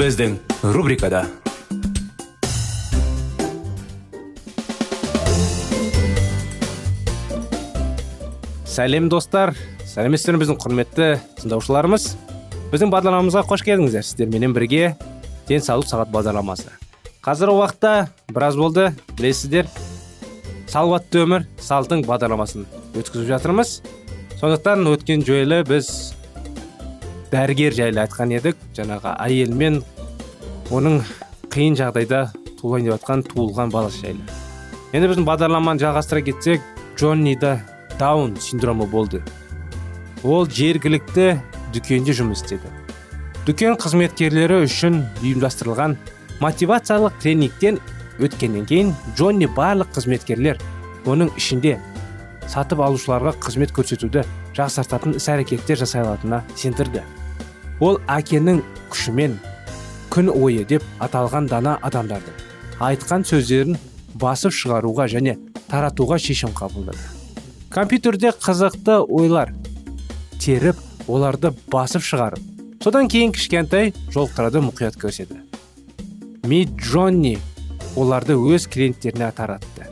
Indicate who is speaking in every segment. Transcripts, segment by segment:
Speaker 1: Біздің рубрикада сәлем достар. Сәлеметсіздер ме біздің құрметті тыңдаушыларымыз. Біздің бағдарламамызға қош келдіңіздер. Сіздерменен бірге денсаулық сағат бағдарламасы. Қазіргі уақытта біраз болды білесіздер. Салауатты өмір салтың бағдарламасын өткізіп жатырмыз. Сондықтан өткен жолы біз дәрігер жайлы айтқан едік. Жаңағы әйел мен оның қиын жағдайда туылайын деп жатқан туылған баласы жайлы. Енді біздің бағдарламаны жалғастыра кетсек джоннида даун синдромы болды. Ол жергілікті дүкенде жұмыс істеді. Дүкен қызметкерлері үшін ұйымдастырылған мотивациялық тренингтен өткеннен кейін джонни барлық қызметкерлер оның ішінде сатып алушыларға қызмет көрсетуді жақсартатын іс әрекеттер жасай алатынына сендірді. Ол әкенің күшімен күн ойы деп аталған дана адамдарды айтқан сөздерін басып шығаруға және таратуға шешім қабылдады. Компьютерде қызықты ойлар теріп оларды басып шығарып содан кейін кішкентай жолықтырады мұқият көрседі мид джонни оларды өз клиенттеріне таратты.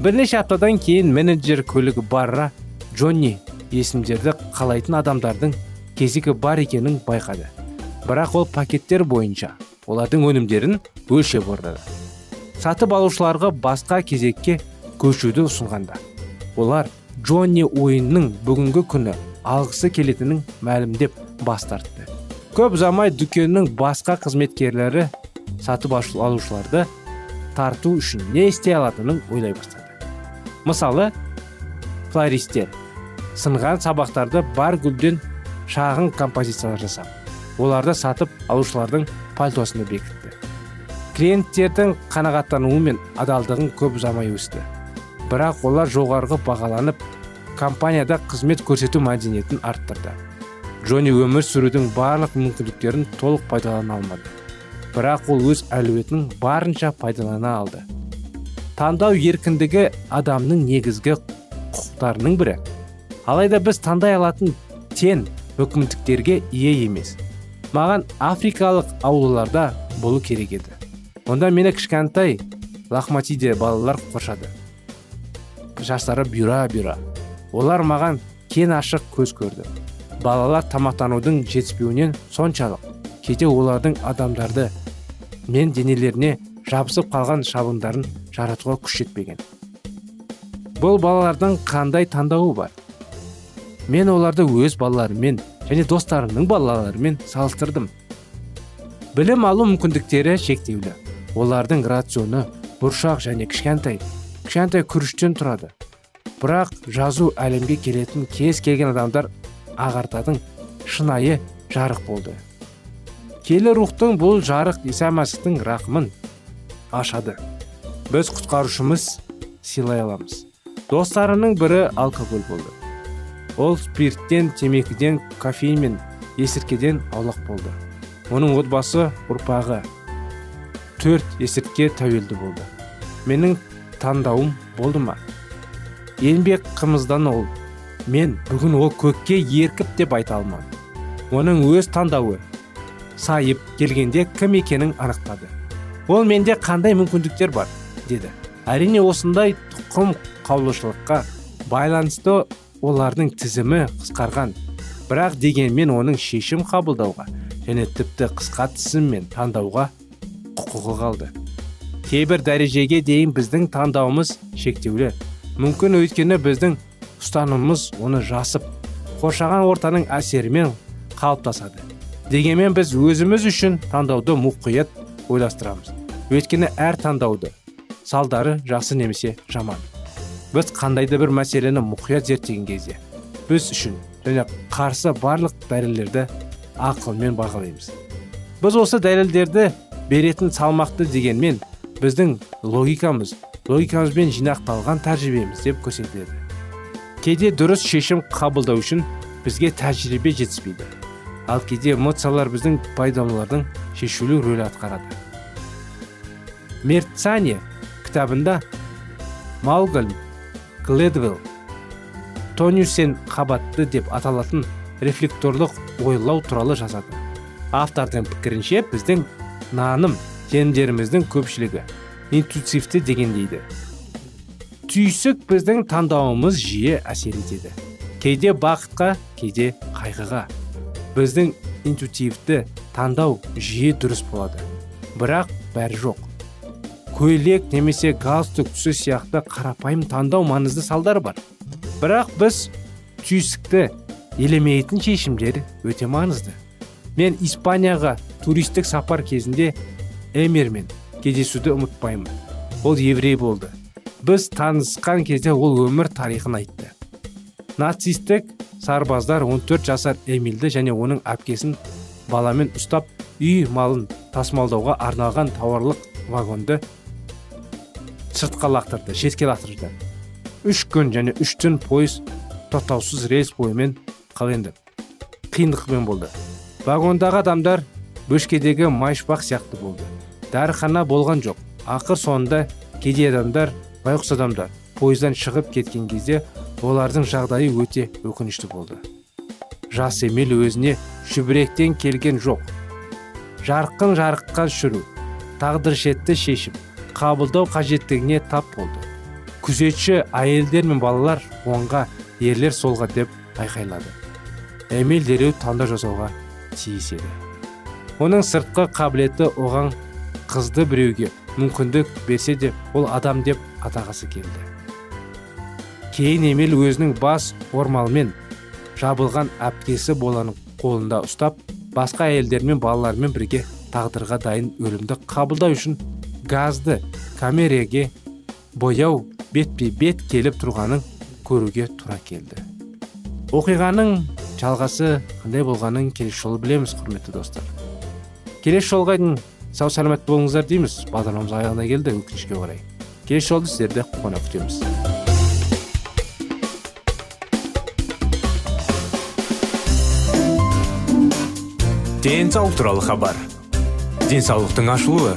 Speaker 1: Бірнеше аптадан кейін менеджер көлігі барра джонни есімдерді қалайтын адамдардың кезегі бар екенін байқады. Бірақ ол пакеттер бойынша олардың өнімдерін өлшеп ордады сатып алушыларға басқа кезекке көшуді ұсынғанда олар джонни ойынның бүгінгі күні алғысы келетінін мәлімдеп бас тартты. Көп ұзамай дүкеннің басқа қызметкерлері сатып алушыларды тарту үшін не істей алатынын ойлай бастады. Мысалы флористер сынған сабақтарды бар гүлден шағын композициялар жасап оларды сатып алушылардың пальтосына бекітті. Клиенттердің қанағаттануы мен адалдығын көп ұзамай өсті. Бірақ олар жоғарғы бағаланып компанияда қызмет көрсету мәдениетін арттырды. Джонни өмір сүрудің барлық мүмкіндіктерін толық пайдалана алмады. Бірақ ол өз әлеуетін барынша пайдалана алды. Таңдау еркіндігі адамның негізгі құқықтарының бірі. Алайда біз таңдай алатын тен мүмкіндіктерге ие емес. Маған африкалық аулаларда болу керек еді. Онда мені кішкентай лахматиде балалар қоршады. Жастары бұйра бұйра олар маған кен ашық көз көрді. Балалар тамақтанудың жетіспеуінен соншалық. Кейде олардың адамдарды мен денелеріне жабысып қалған шабындарын жаратуға күш жетпеген. Бұл балалардың қандай таңдауы бар? Мен оларды өз балаларыммен және достарымның балаларымен салыстырдым. Білім алу мүмкіндіктері шектеулі. Олардың рационы бұршақ және кішкентай кішкентай күріштен тұрады. Бірақ жазу әлемге келетін кез келген адамдар ағартатын шынайы жарық болды. Келі рухтың бұл жарық иса мәсіхтің рақымын ашады. Біз құтқарушымыз сыйлай аламыз. Достарының бірі алкоголь болды. Ол спирттен темекіден кофеин мен есірткіден аулақ болды. Оның отбасы ұрпағы төрт есіртке тәуелді болды. Менің таңдауым болды ма? Еңбек қымыздан ол. Мен бүгін ол көкке еркіп деп айта алмадым. Оның өз таңдауы сайып келгенде кім екенін анықтады. Ол менде қандай мүмкіндіктер бар? деді. Әрине осындай тұқым қаулышылыққа байланысты олардың тізімі қысқарған. Бірақ дегенмен оның шешім қабылдауға және тіпті қысқа тізіммен таңдауға құқығы қалды. Кейбір дәрежеге дейін біздің таңдауымыз шектеулі. Мүмкін өйткені біздің ұстанымымыз оны жасып қоршаған ортаның әсерімен қалыптасады. Дегенмен біз өзіміз үшін таңдауды мұқият ойластырамыз. Өйткені әр таңдауды салдары жақсы немесе жаман. Біз қандай да бір мәселені мұқият зерттеген кезде біз үшін және қарсы барлық дәлелдерді ақылмен бағалаймыз. Біз осы дәлелдерді беретін салмақты дегенмен біздің логикамыз логикамызбен жинақталған тәжірибеміз деп көрсетеді кейде дұрыс шешім қабылдау үшін бізге тәжірибе жетіспейді. Ал кейде эмоциялар біздің пайдаланулардың шешулі рөл атқарады. Мерцания кітабында малгольм гледвелл тонюсен қабатты деп аталатын рефлекторлық ойлау туралы жазады. Автордың пікірінше біздің наным сенімдеріміздің көпшілігі интуитивті деген дейді. Түйсік біздің таңдауымыз жиі әсер етеді. Кейде бақытқа кейде қайғыға. Біздің интуитивті таңдау жиі дұрыс болады. Бірақ бәрі жоқ. Көйлек немесе галстук түсі сияқты қарапайым таңдау маңызды салдары бар. Бірақ біз түйсікті елемейтін шешімдер өте маңызды. Мен испанияға туристік сапар кезінде эмермен кездесуді ұмытпаймын. Ол еврей болды. Біз танысқан кезде ол өмір тарихын айтты. Нацистік сарбаздар 14 жасар эмильді және оның әпкесін баламен ұстап үй малын тасымалдауға арналған тауарлық вагонды сыртқа лақтырды шетке лақтырды. Үш күн және үш түн пойыз тоқтаусыз рельс бойымен қаленді қиындықпен болды. Вагондағы адамдар бөшкедегі майшпақ сияқты болды. Дәріхана болған жоқ. Ақыр соңында кедей адамдар байғұс адамдар пойыздан шығып кеткен кезде олардың жағдайы өте өкінішті болды. Жас емел өзіне шүбіректен келген жоқ. Жарқын жарыққа жүру тағдыршетті шешім. Қабылдау қажеттігіне тап болды. Күзетші әйелдер мен балалар оңға ерлер солға деп айқайлады. Эмиль дереу таңдау жасауға тиіс еді. Оның сыртқы қабілеті оған қызды біреуге мүмкіндік берсе де ол адам деп атағысы келді. Кейін емел өзінің бас ормалмен жабылған әпкесі боланың қолында ұстап басқа әйелдермен балалармен бірге тағдырға дайын өлімді қабылдау үшін газды камереге бояу бетпе бет келіп тұрғанын көруге тура келді. Оқиғаның жалғасы қандай болғанын келесі жолы білеміз құрметті достар. Келесі жолға дейін сау саламат болыңыздар дейміз. Бағдарламамыз аяғына келді өкінішке орай. Келесі жолы сіздерді қуана күтеміз.
Speaker 2: Денсаулық туралы хабар. Денсаулықтың ашылуы.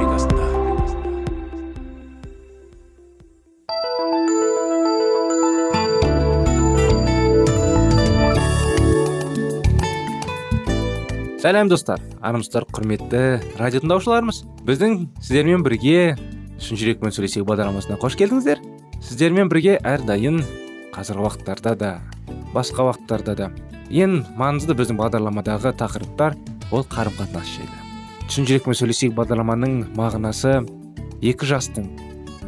Speaker 1: Сәлем достар. Армысыздар құрметті радио тыңдаушыларымыз. Біздің сіздермен бірге шын жүрекпен сөйлесейік бағдарламасына қош келдіңіздер. Сіздермен бірге әрдайым қазіргі уақыттарда да басқа уақыттарда да ең маңызды біздің бағдарламадағы тақырыптар ол қарым қатынас жайлы шын жүрекпен сөйлесейік бағдарламаның мағынасы екі жастың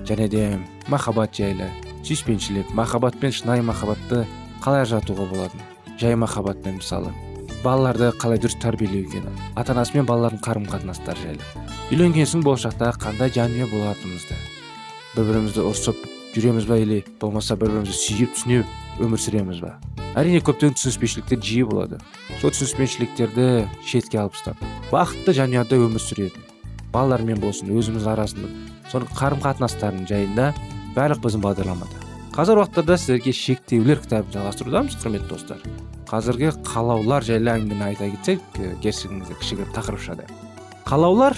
Speaker 1: және де махаббат жайлы сүйіспеншілік махаббат пен шынайы махаббатты қалай ажыратуға болады жай махаббатпен мысалы. Балаларды қалай дұрыс тәрбиелеу екені ата анасы мен балалардың қарым қатынастары жайлы. Үйленген соң болашақта қандай жанұя болатынымызды. Бір бірімізді ұрсып жүреміз ба или болмаса бір бірімізді сүйіп түсіне өмір сүреміз ба? Әрине көптеген түсініспеушіліктер жиі болады. Сол түсініспеушіліктерді шетке алып тастап бақытты жанұяда өмір сүретін балалармен болсын өзіміз арасында соның қарым қатынастарының жайында барлық біздің бағдарламада. Қазіргі уақыттарда сіздерге шектеулер кітабын жалғастырудамыз құрметті достар. Қазіргі қалаулар жайлы әңгімені айта кетсек кешіріңіздер кішігірім тақырып шығады қалаулар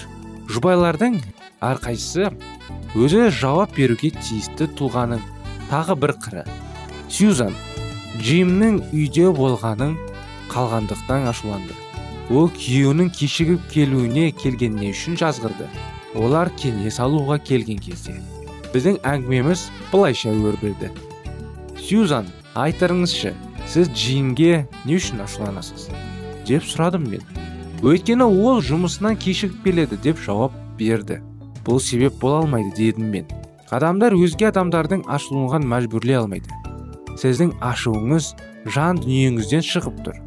Speaker 1: жұбайлардың әрқайсысы өзі жауап беруге тиісті тұлғаның тағы бір қыры. Сьюзан джимнің үйде болғанын қалғандықтан ашуланды. Ол күйеуінің кешігіп келуіне келгеніне үшін жазғырды? Олар кеңес алуға келген кезде. Біздің әңгімеміз былайша өрбіді. Сьюзан айтырыңызшы сіз джимге не үшін ашуланасыз? Деп сұрадым мен. Өйткені ол жұмысынан кешігіп келеді деп жауап берді. Бұл себеп бола алмайды дедім мен. Адамдар өзге адамдардың ашылуған мәжбүрлей алмайды. Сіздің ашуыңыз жан дүниеңізден шығып тұр.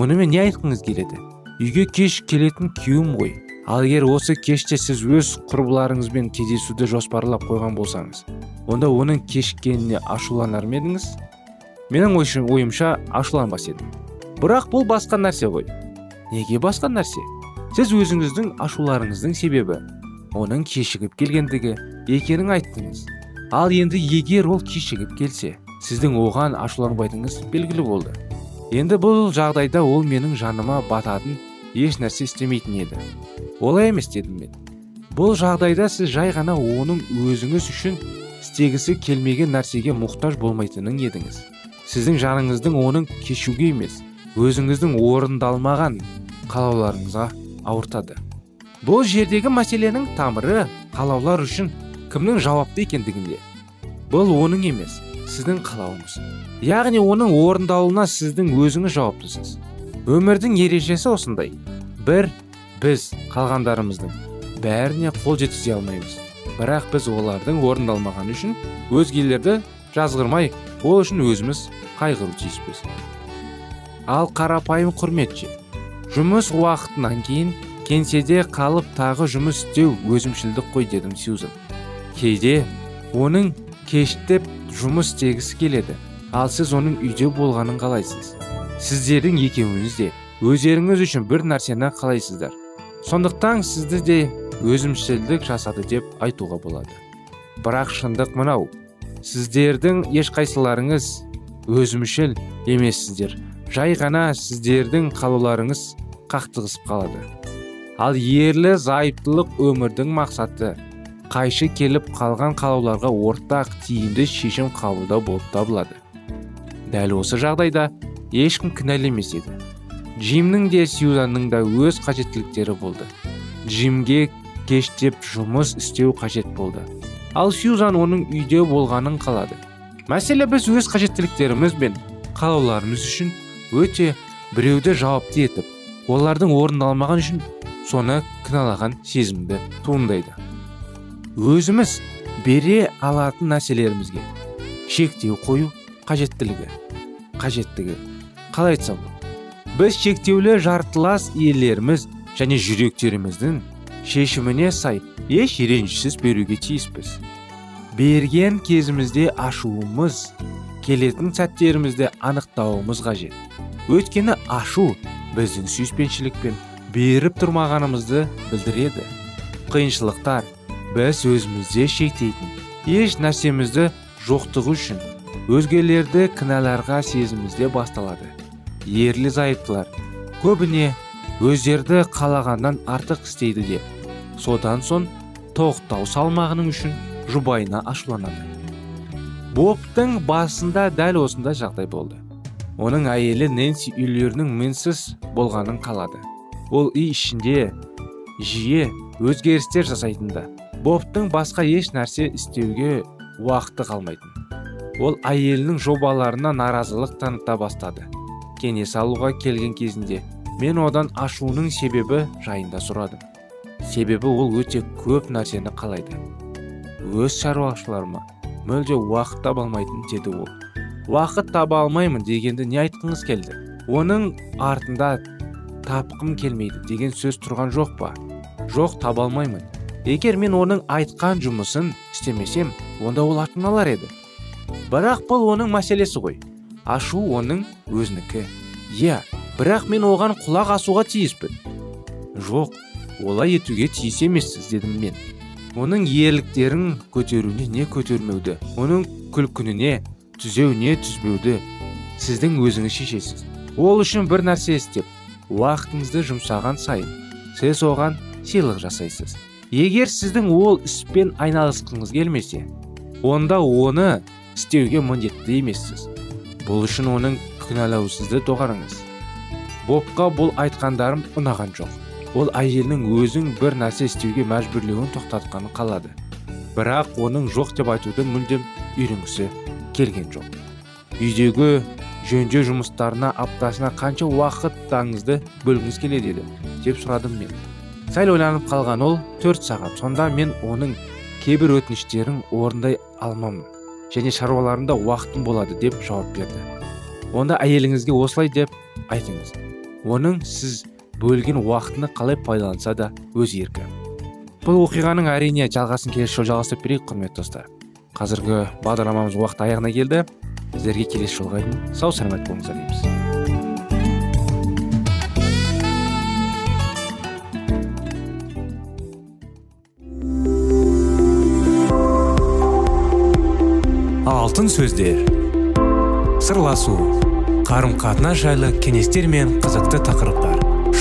Speaker 1: Мұнымен не айтқыңыз келеді? Үйге кеш келетін күйеуім ғой. Ал егер осы кеште сіз өз құрбыларыңызбен кездесуді жоспарлап қойған болсаңыз онда оның кешіккеніне ашуланар ма едіңіз? Менің ойымша ашуланбас едім. Бірақ бұл басқа нәрсе ғой. Неге басқа нәрсе? Сіз өзіңіздің ашуларыңыздың себебі оның кешігіп келгендігі екенін айттыңыз. Ал енді егер ол кешігіп келсе сіздің оған ашуланбайтыныңыз белгілі болды. Енді бұл жағдайда ол менің жаныма бататын еш нәрсе істемейтін еді. Олай емес дедім мен. Бұл жағдайда сіз жай ғана оның өзіңіз үшін істегісі келмеген нәрсеге мұқтаж болмайтынын едіңіз. Сіздің жаныңыздың оның кешуге емес өзіңіздің орындалмаған қалауларыңызға ауыртады. Бұл жердегі мәселенің тамыры қалаулар үшін кімнің жауапты екендігінде. Бұл оның емес сіздің қалауыңыз. Яғни оның орындалуына сіздің өзіңіз жауаптысыз. Өмірдің ережесі осындай. Бір біз қалғандарымыздың бәріне қол жеткізе алмаймыз. Бірақ біз олардың орындалмағаны үшін өзгелерді жазғырмай ол үшін өзіміз қайғыру тиіспіз. Ал қарапайым құрметші жұмыс уақытынан кейін кеңседе қалып тағы жұмыс істеу өзімшілдік қой дедім сьюзан кейде оның кештеп жұмыс істегісі келеді ал сіз оның үйде болғанын қалайсыз? Сіздердің екеуіңіз де өздеріңіз үшін бір нәрсені қалайсыздар. Сондықтан сізді де өзімшілдік жасады деп айтуға болады. Бірақ шындық мынау сіздердің ешқайсыларыңыз өзімшіл емессіздер. Жай ғана сіздердің қалауларыңыз қақтығысып қалады. Ал ерлі зайыптылық өмірдің мақсаты қайшы келіп қалған қалауларға ортақ тиімді шешім қабылдау болып табылады. Дәл осы жағдайда ешкім кінәлі емес еді. Джимнің де сьюзанның да өз қажеттіліктері болды. Джимге кештеп жұмыс істеу қажет болды. Ал сьюзан оның үйде болғанын қалады. Мәселе біз өз қажеттіліктеріміз бен қалауларымыз үшін өте біреуді жауапты етіп олардың орындалмаған үшін соны кіналаған сезімді туындайды. Өзіміз бере алатын нәрселерімізге шектеу қою қажеттілігі қажеттігі қалай айтсам біз шектеулі жартылас иелеріміз және жүректеріміздің шешіміне сай еш ренжісіз беруге тиіспіз. Берген кезімізде ашуымыз келетін сәттерімізді анықтауымыз қажет. Өйткені ашу біздің сүйіспеншілік пен беріп тұрмағанымызды білдіреді. Қиыншылықтар біз өзімізде шектейтін еш нәрсемізді жоқтығы үшін өзгелерді кінәларға сезімізде басталады. Ерлі зайыптылар көбіне өздерді қалағаннан артық істейді де. Содан соң тоқтау салмағының үшін жұбайына ашуланады. Бобтың басында дәл осындай жағдай болды. Оның әйелі нэнси үйлерінің мінсіз болғанын қалады. Ол үй ішінде жиі өзгерістер жасайтынды. Бобтың басқа еш нәрсе істеуге уақыты қалмайтын. Ол әйелінің жобаларына наразылық таныта бастады. Кеңес алуға келген кезінде мен одан ашуының себебі жайында сұрадым. Себебі ол өте көп нәрсені қалайды. Өз шаруашыларыма мүлде уақыт таба алмайтын деді ол. Уақыт таба алмаймын дегенді не айтқыңыз келді? Оның артында тапқым келмейді деген сөз тұрған жоқ па? Жоқ таба алмаймын. Егер мен оның айтқан жұмысын істемесем онда ол артын алар еді. Бірақ бұл оның мәселесі ғой. Ашу оның өзінікі. Иә бірақ мен оған құлақ асуға тиіспін. Жоқ олай етуге тиіс емессіз дедім мен. Оның ерліктерін көтеруіне не көтермеуді оның күлкініне түзеу не түзбеуді сіздің өзіңіз шешесіз. Ол үшін бір нәрсе істеп уақытыңызды жұмсаған сайын сіз оған сыйлық жасайсыз. Егер сіздің ол іспен айналысқыңыз келмесе онда оны істеуге міндетті емессіз. Бұл үшін оның кінәлау сізді доғарыңыз. Бобқа бұл айтқандарым ұнаған жоқ. Ол әйелінің өзің бір нәрсе істеуге мәжбүрлеуін тоқтатқанын қалады. Бірақ оның жоқ деп айтуды мүлдем үйренгісі келген жоқ. Үйдегі жөндеу жұмыстарына аптасына қанша уақытыңызды бөлгіңіз келеді еді деп сұрадым мен. Сәл ойланып қалған ол төрт сағат. Сонда мен оның кейбір өтініштерін орындай алмамын және шаруаларында уақытым болады деп жауап берді. Онда әйеліңізге осылай деп айтыңыз. Оның сіз бөлген уақытыны қалай пайдаланса да өз еркі. Бұл оқиғаның әрине жалғасын келесі жолы жалғастырып берейік құрметті достар. Қазіргі бағдарламамыз уақыт аяғына келді. Сіздерге келесі жолға дейін сау саламат болыңыздар дейміз.
Speaker 2: Алтын сөздер. Сырласу. Қарым қатынас жайлы кеңестер мен қызықты тақырыптар.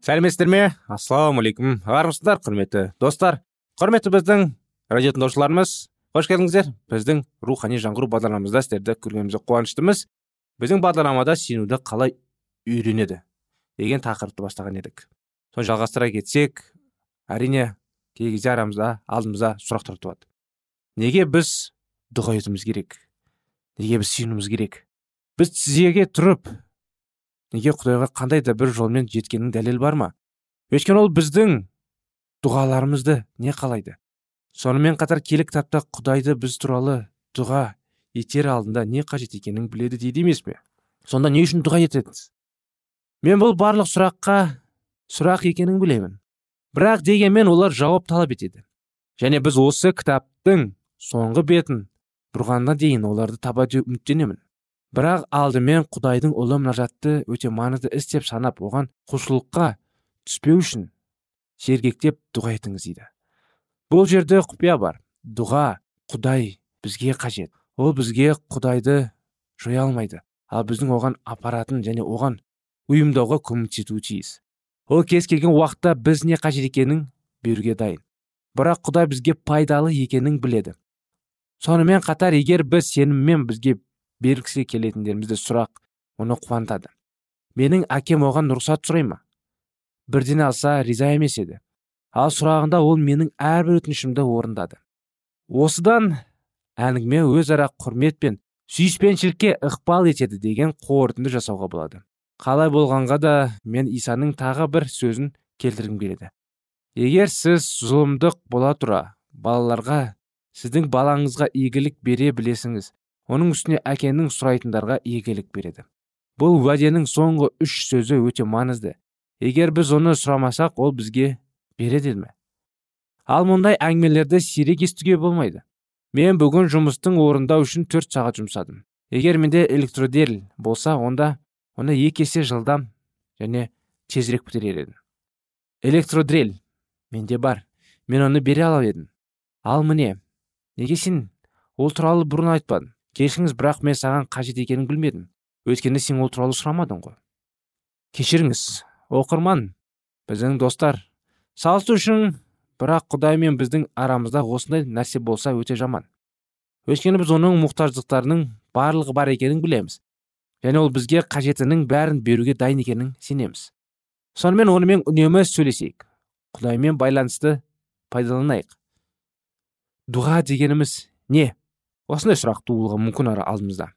Speaker 1: Сәлеметсіздер ме ассалаумағалейкум армысыздар құрметті достар. Құрметті біздің радио тыңдаушыларымыз қош келдіңіздер. Біздің рухани жаңғыру бағдарламамызда сіздерді көргенімізге қуаныштымыз. Біздің бағдарламада сенуді қалай үйренеді деген тақырыпты бастаған едік. Соны жалғастыра кетсек әрине кей кезде арамызда алдымызда сұрақтар туады неге біз дұға етуіміз керек? Неге біз сүйінуіміз керек? Біз тізеге тұрып неге құдайға қандай да бір жолмен жеткеннің дәлелі бар ма? Өйткені ол біздің дұғаларымызды не қалайды? Сонымен қатар келі кітапта құдайды біз туралы дұға етер алдында не қажет екенін біледі дейді емес пе? Сонда не үшін дұға етесіз мен бұл барлық сұраққа сұрақ екенін білемін. Бірақ дегенмен олар жауап талап етеді. Және біз осы кітаптың соңғы бетін бұрғанға дейін оларды таба деп үміттенемін. Бірақ алдымен құдайдың ұлы мұнажатты өте маңызды іс деп санап оған құлшылыққа түспеу үшін сергектеп дұға етіңіз дейді. Бұл жерде құпия бар. Дұға құдай бізге қажет. Ол бізге құдайды жоя алмайды. Ал біздің оған апаратын және оған ұйымдауға көмектесуі тиіс. Ол кез келген уақытта біз не қажет екенін беруге дайын. Бірақ құдай бізге пайдалы екенін біледі. Сонымен қатар егер біз сеніммен бізге бергісі келетіндерімізді сұрақ оны қуантады. Менің әкем оған рұқсат сұрай ма? Бірден алса риза емес еді ал сұрағында ол менің әрбір өтінішімді орындады. Осыдан әңгіме өзара құрмет пен сүйіспеншілікке ықпал етеді деген қорытынды жасауға болады. Қалай болғанға да мен исаның тағы бір сөзін келтіргім келеді. Егер сіз зұлымдық бола тұра балаларға сіздің балаңызға игілік бере білесіңіз оның үстіне әкенің сұрайтындарға игілік береді. Бұл уәденің соңғы үш сөзі өте маңызды. Егер біз оны сұрамасақ ол бізге береді ме? Ал мұндай әңгімелерді сирек естуге болмайды. Мен бүгін жұмыстың орындау үшін төрт сағат жұмсадым. Егер менде электродель болса онда оны екі есе жылдам және тезірек бітірер едім. Электродрель менде бар. Мен оны бере алар едім. Ал міне неге сен ол туралы бұрын айтпадың? Кешіріңіз бірақ мен саған қажет екенін білмедім. Өйткені сен ол туралы сұрамадың ғой. Кешіріңіз оқырман біздің достар салыстыру үшін бірақ құдай мен біздің арамызда осындай нәрсе болса өте жаман. Өйткені біз оның мұқтаждықтарының барлығы бар екенін білеміз. Және ол бізге қажетінің бәрін беруге дайын екенін сенеміз. Сонымен онымен үнемі сөйлесейік. Құдаймен байланысты пайдаланайық. Дұға дегеніміз не? Осындай сұрақ туылуға мүмкін ара алдымызда.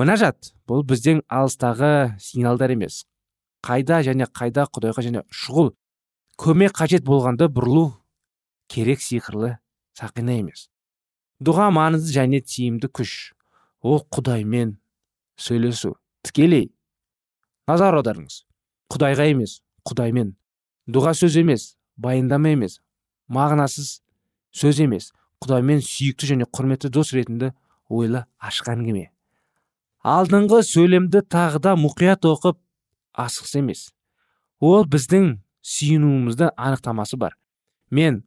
Speaker 1: Мінәжат бұл біздің алыстағы сигналдар емес. Қайда және қайда құдайға және шұғыл көмек қажет болғанда бұрылу керек сиқырлы сақина емес. Дұға маңызды және тиімді күш. Ол құдаймен сөйлесу. Тікелей. Назар аударыңыз. Құдайға емес құдаймен. Дұға сөз емес баяндама емес мағынасыз сөз емес. Құдаймен сүйікті және құрметті дос ретінде ойлы ашық әңгіме алдыңғы сөйлемді тағы да мұқият оқып асықсы емес. Ол біздің сүйінуімізді анықтамасы бар. Мен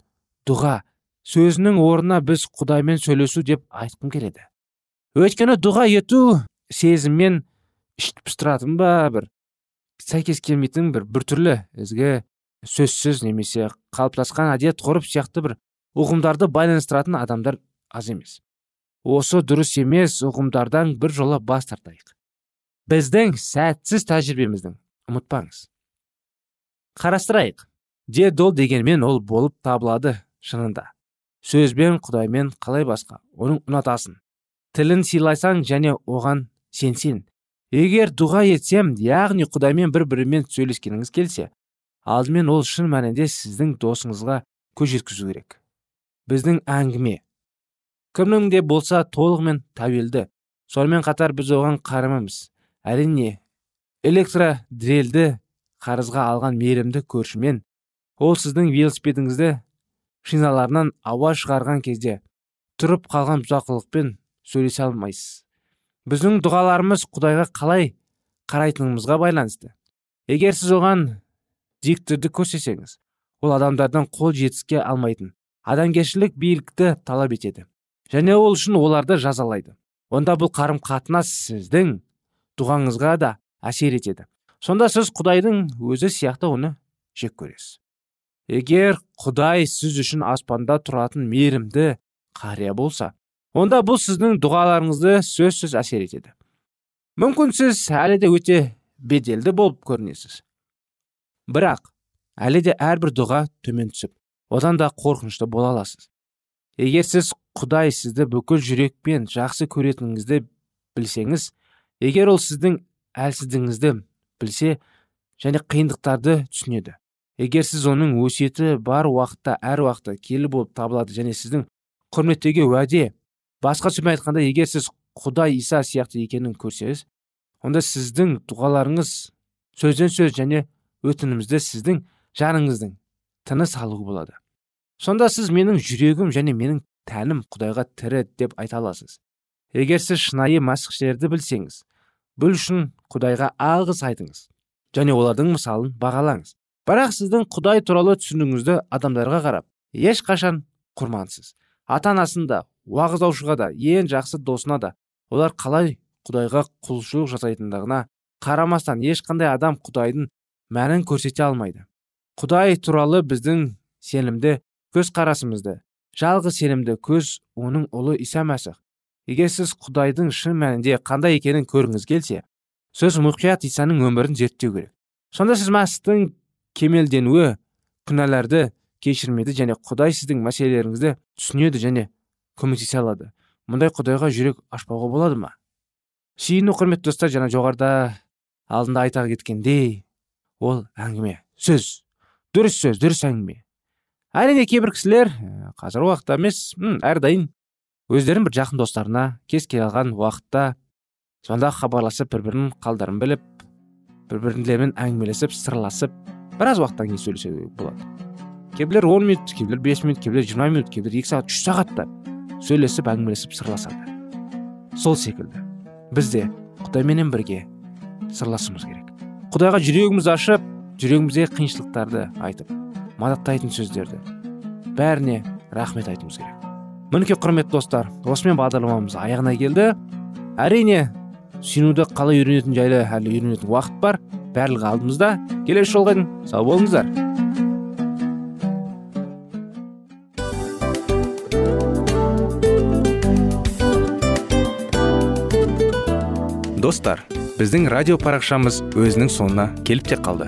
Speaker 1: дұға сөзінің орнына біз құдаймен сөйлесу деп айтқым келеді. Өйткені дұға ету сезіммен ішті пыстыратын ба бір сәйкес келмейтін бір біртүрлі ізгі сөзсіз немесе қалыптасқан әдет ғұрып сияқты бір ұғымдарды байланыстыратын адамдар аз емес. Осы дұрыс емес ұғымдардан бір жола бас тартайық. Біздің сәтсіз тәжірибеміздің ұмытпаңыз. Қарастырайық. Дедол дегенмен ол болып табылады шынында. Сөзбен құдаймен қалай басқа? Оның ұнатасын. Тілін сыйласаң және оған сенсең. Егер дұға етсем яғни құдаймен бір бірімен сөйлескеніңіз келсе алдымен ол шын мәнінде сіздің досыңызға көз жеткізу керек. Біздің әңгіме. Кімнің де болса толығымен тәуелді. Сонымен қатар біз оған қарымымыз әрине электродрельді қарызға алған мейірімді көршімен ол сіздің велосипедіңізді шиналарынан ауа шығарған кезде тұрып қалған бұзақылықпен сөйлесе алмайсыз. Біздің дұғаларымыз құдайға қалай қарайтынымызға байланысты. Егер сіз оған диктірді көрсесеңіз ол адамдардан қол жетіске алмайтын. Адамгершілік биіктікті талап етеді. Және ол үшін оларды жазалайды. Онда бұл қарым қатынас сіздің дұғаңызға да әсер етеді. Сонда сіз құдайдың өзі сияқты оны жек көресіз. Егер құдай сіз үшін аспанда тұратын мейірімді қария болса онда бұл сіздің дұғаларыңызды сөзсіз әсер етеді. Мүмкін сіз әлі де өте беделді болып көрінесіз. Бірақ әлі де әрбір дұға төмен түсіп одан да қорқынышты бола аласыз. Егер сіз құдай сізді бүкіл жүрекпен жақсы көретініңізді білсеңіз егер ол сіздің әлсіздігіңізді білсе және қиындықтарды түсінеді. Егер сіз оның өсиеті бар уақытта әр уақытта келі болып табылады және сіздің құрметтеуге уәде басқа сөзбен айтқанда егер сіз құдай иса сияқты екенін көрсеңіз онда сіздің дұғаларыңыз сөзден сөз және өтінімізді сіздің жаныңыздың тыныс алуы болады. Сонда сіз менің жүрегім және менің тәнім құдайға тірі деп айта аласыз. Егер сіз шынайы мәсіхшілерді білсеңіз бұл үшін құдайға алғыс айтыңыз және олардың мысалын бағалаңыз. Бірақ сіздің құдай туралы түсінігіңізді адамдарға қарап ешқашан құрмансыз. Ата анасын да уағыздаушыға да ең жақсы досына да олар қалай құдайға құлшылық жасайтындығына қарамастан ешқандай адам құдайдың мәнін көрсете алмайды. Құдай туралы біздің сенімді көзқарасымызды жалғыз сенімді көз оның ұлы иса мәсіх. Егер сіз құдайдың шын мәнінде қандай екенін көргіңіз келсе сөз мұқият исаның өмірін зерттеу керек. Сонда сіз мәсіхтің кемелденуі күнәларды кешірмеді және құдай сіздің мәселелеріңізді түсінеді және көмектесе алады. Мұндай құдайға жүрек ашпауға болады ма? Сүйіну құрметті достар жаңа жоғарыда алдында айта кеткендей ол әңгіме сөз. Дұрыс сөз дұрыс әңгіме. Әрине кейбір кісілер қазір уақытта емес әрдайым өздерінің бір жақын достарына кез келген уақытта сонда хабарласып бір бірінің қалдарын біліп бір бірлерімен әңгімелесіп сырласып біраз уақыттан кейін сөйлесуге болады. Кейбіреулер он минут кейбіреулер бес минут кейбіреулер жиырма минут кейбіреулер екі сағат үш сағатта сөйлесіп әңгімелесіп сырласады. Сол секілді. Біз де құдайменен бірге сырласуымыз керек. Құдайға жүрегімізді ашып жүрегімізде қиыншылықтарды айтып мадақтайтын сөздерді. Бәріне рахмет айтуымыз керек. Мінекей құрметті достар осымен бағдарламамыз аяғына келді. Әрине сүйінуді қалай үйренетін жайлы әлі үйренетін уақыт бар. Барлығы алдымызда. Келесі жолға дейін сау болыңыздар.
Speaker 2: Достар біздің радио парақшамыз өзінің соңына келіп те қалды.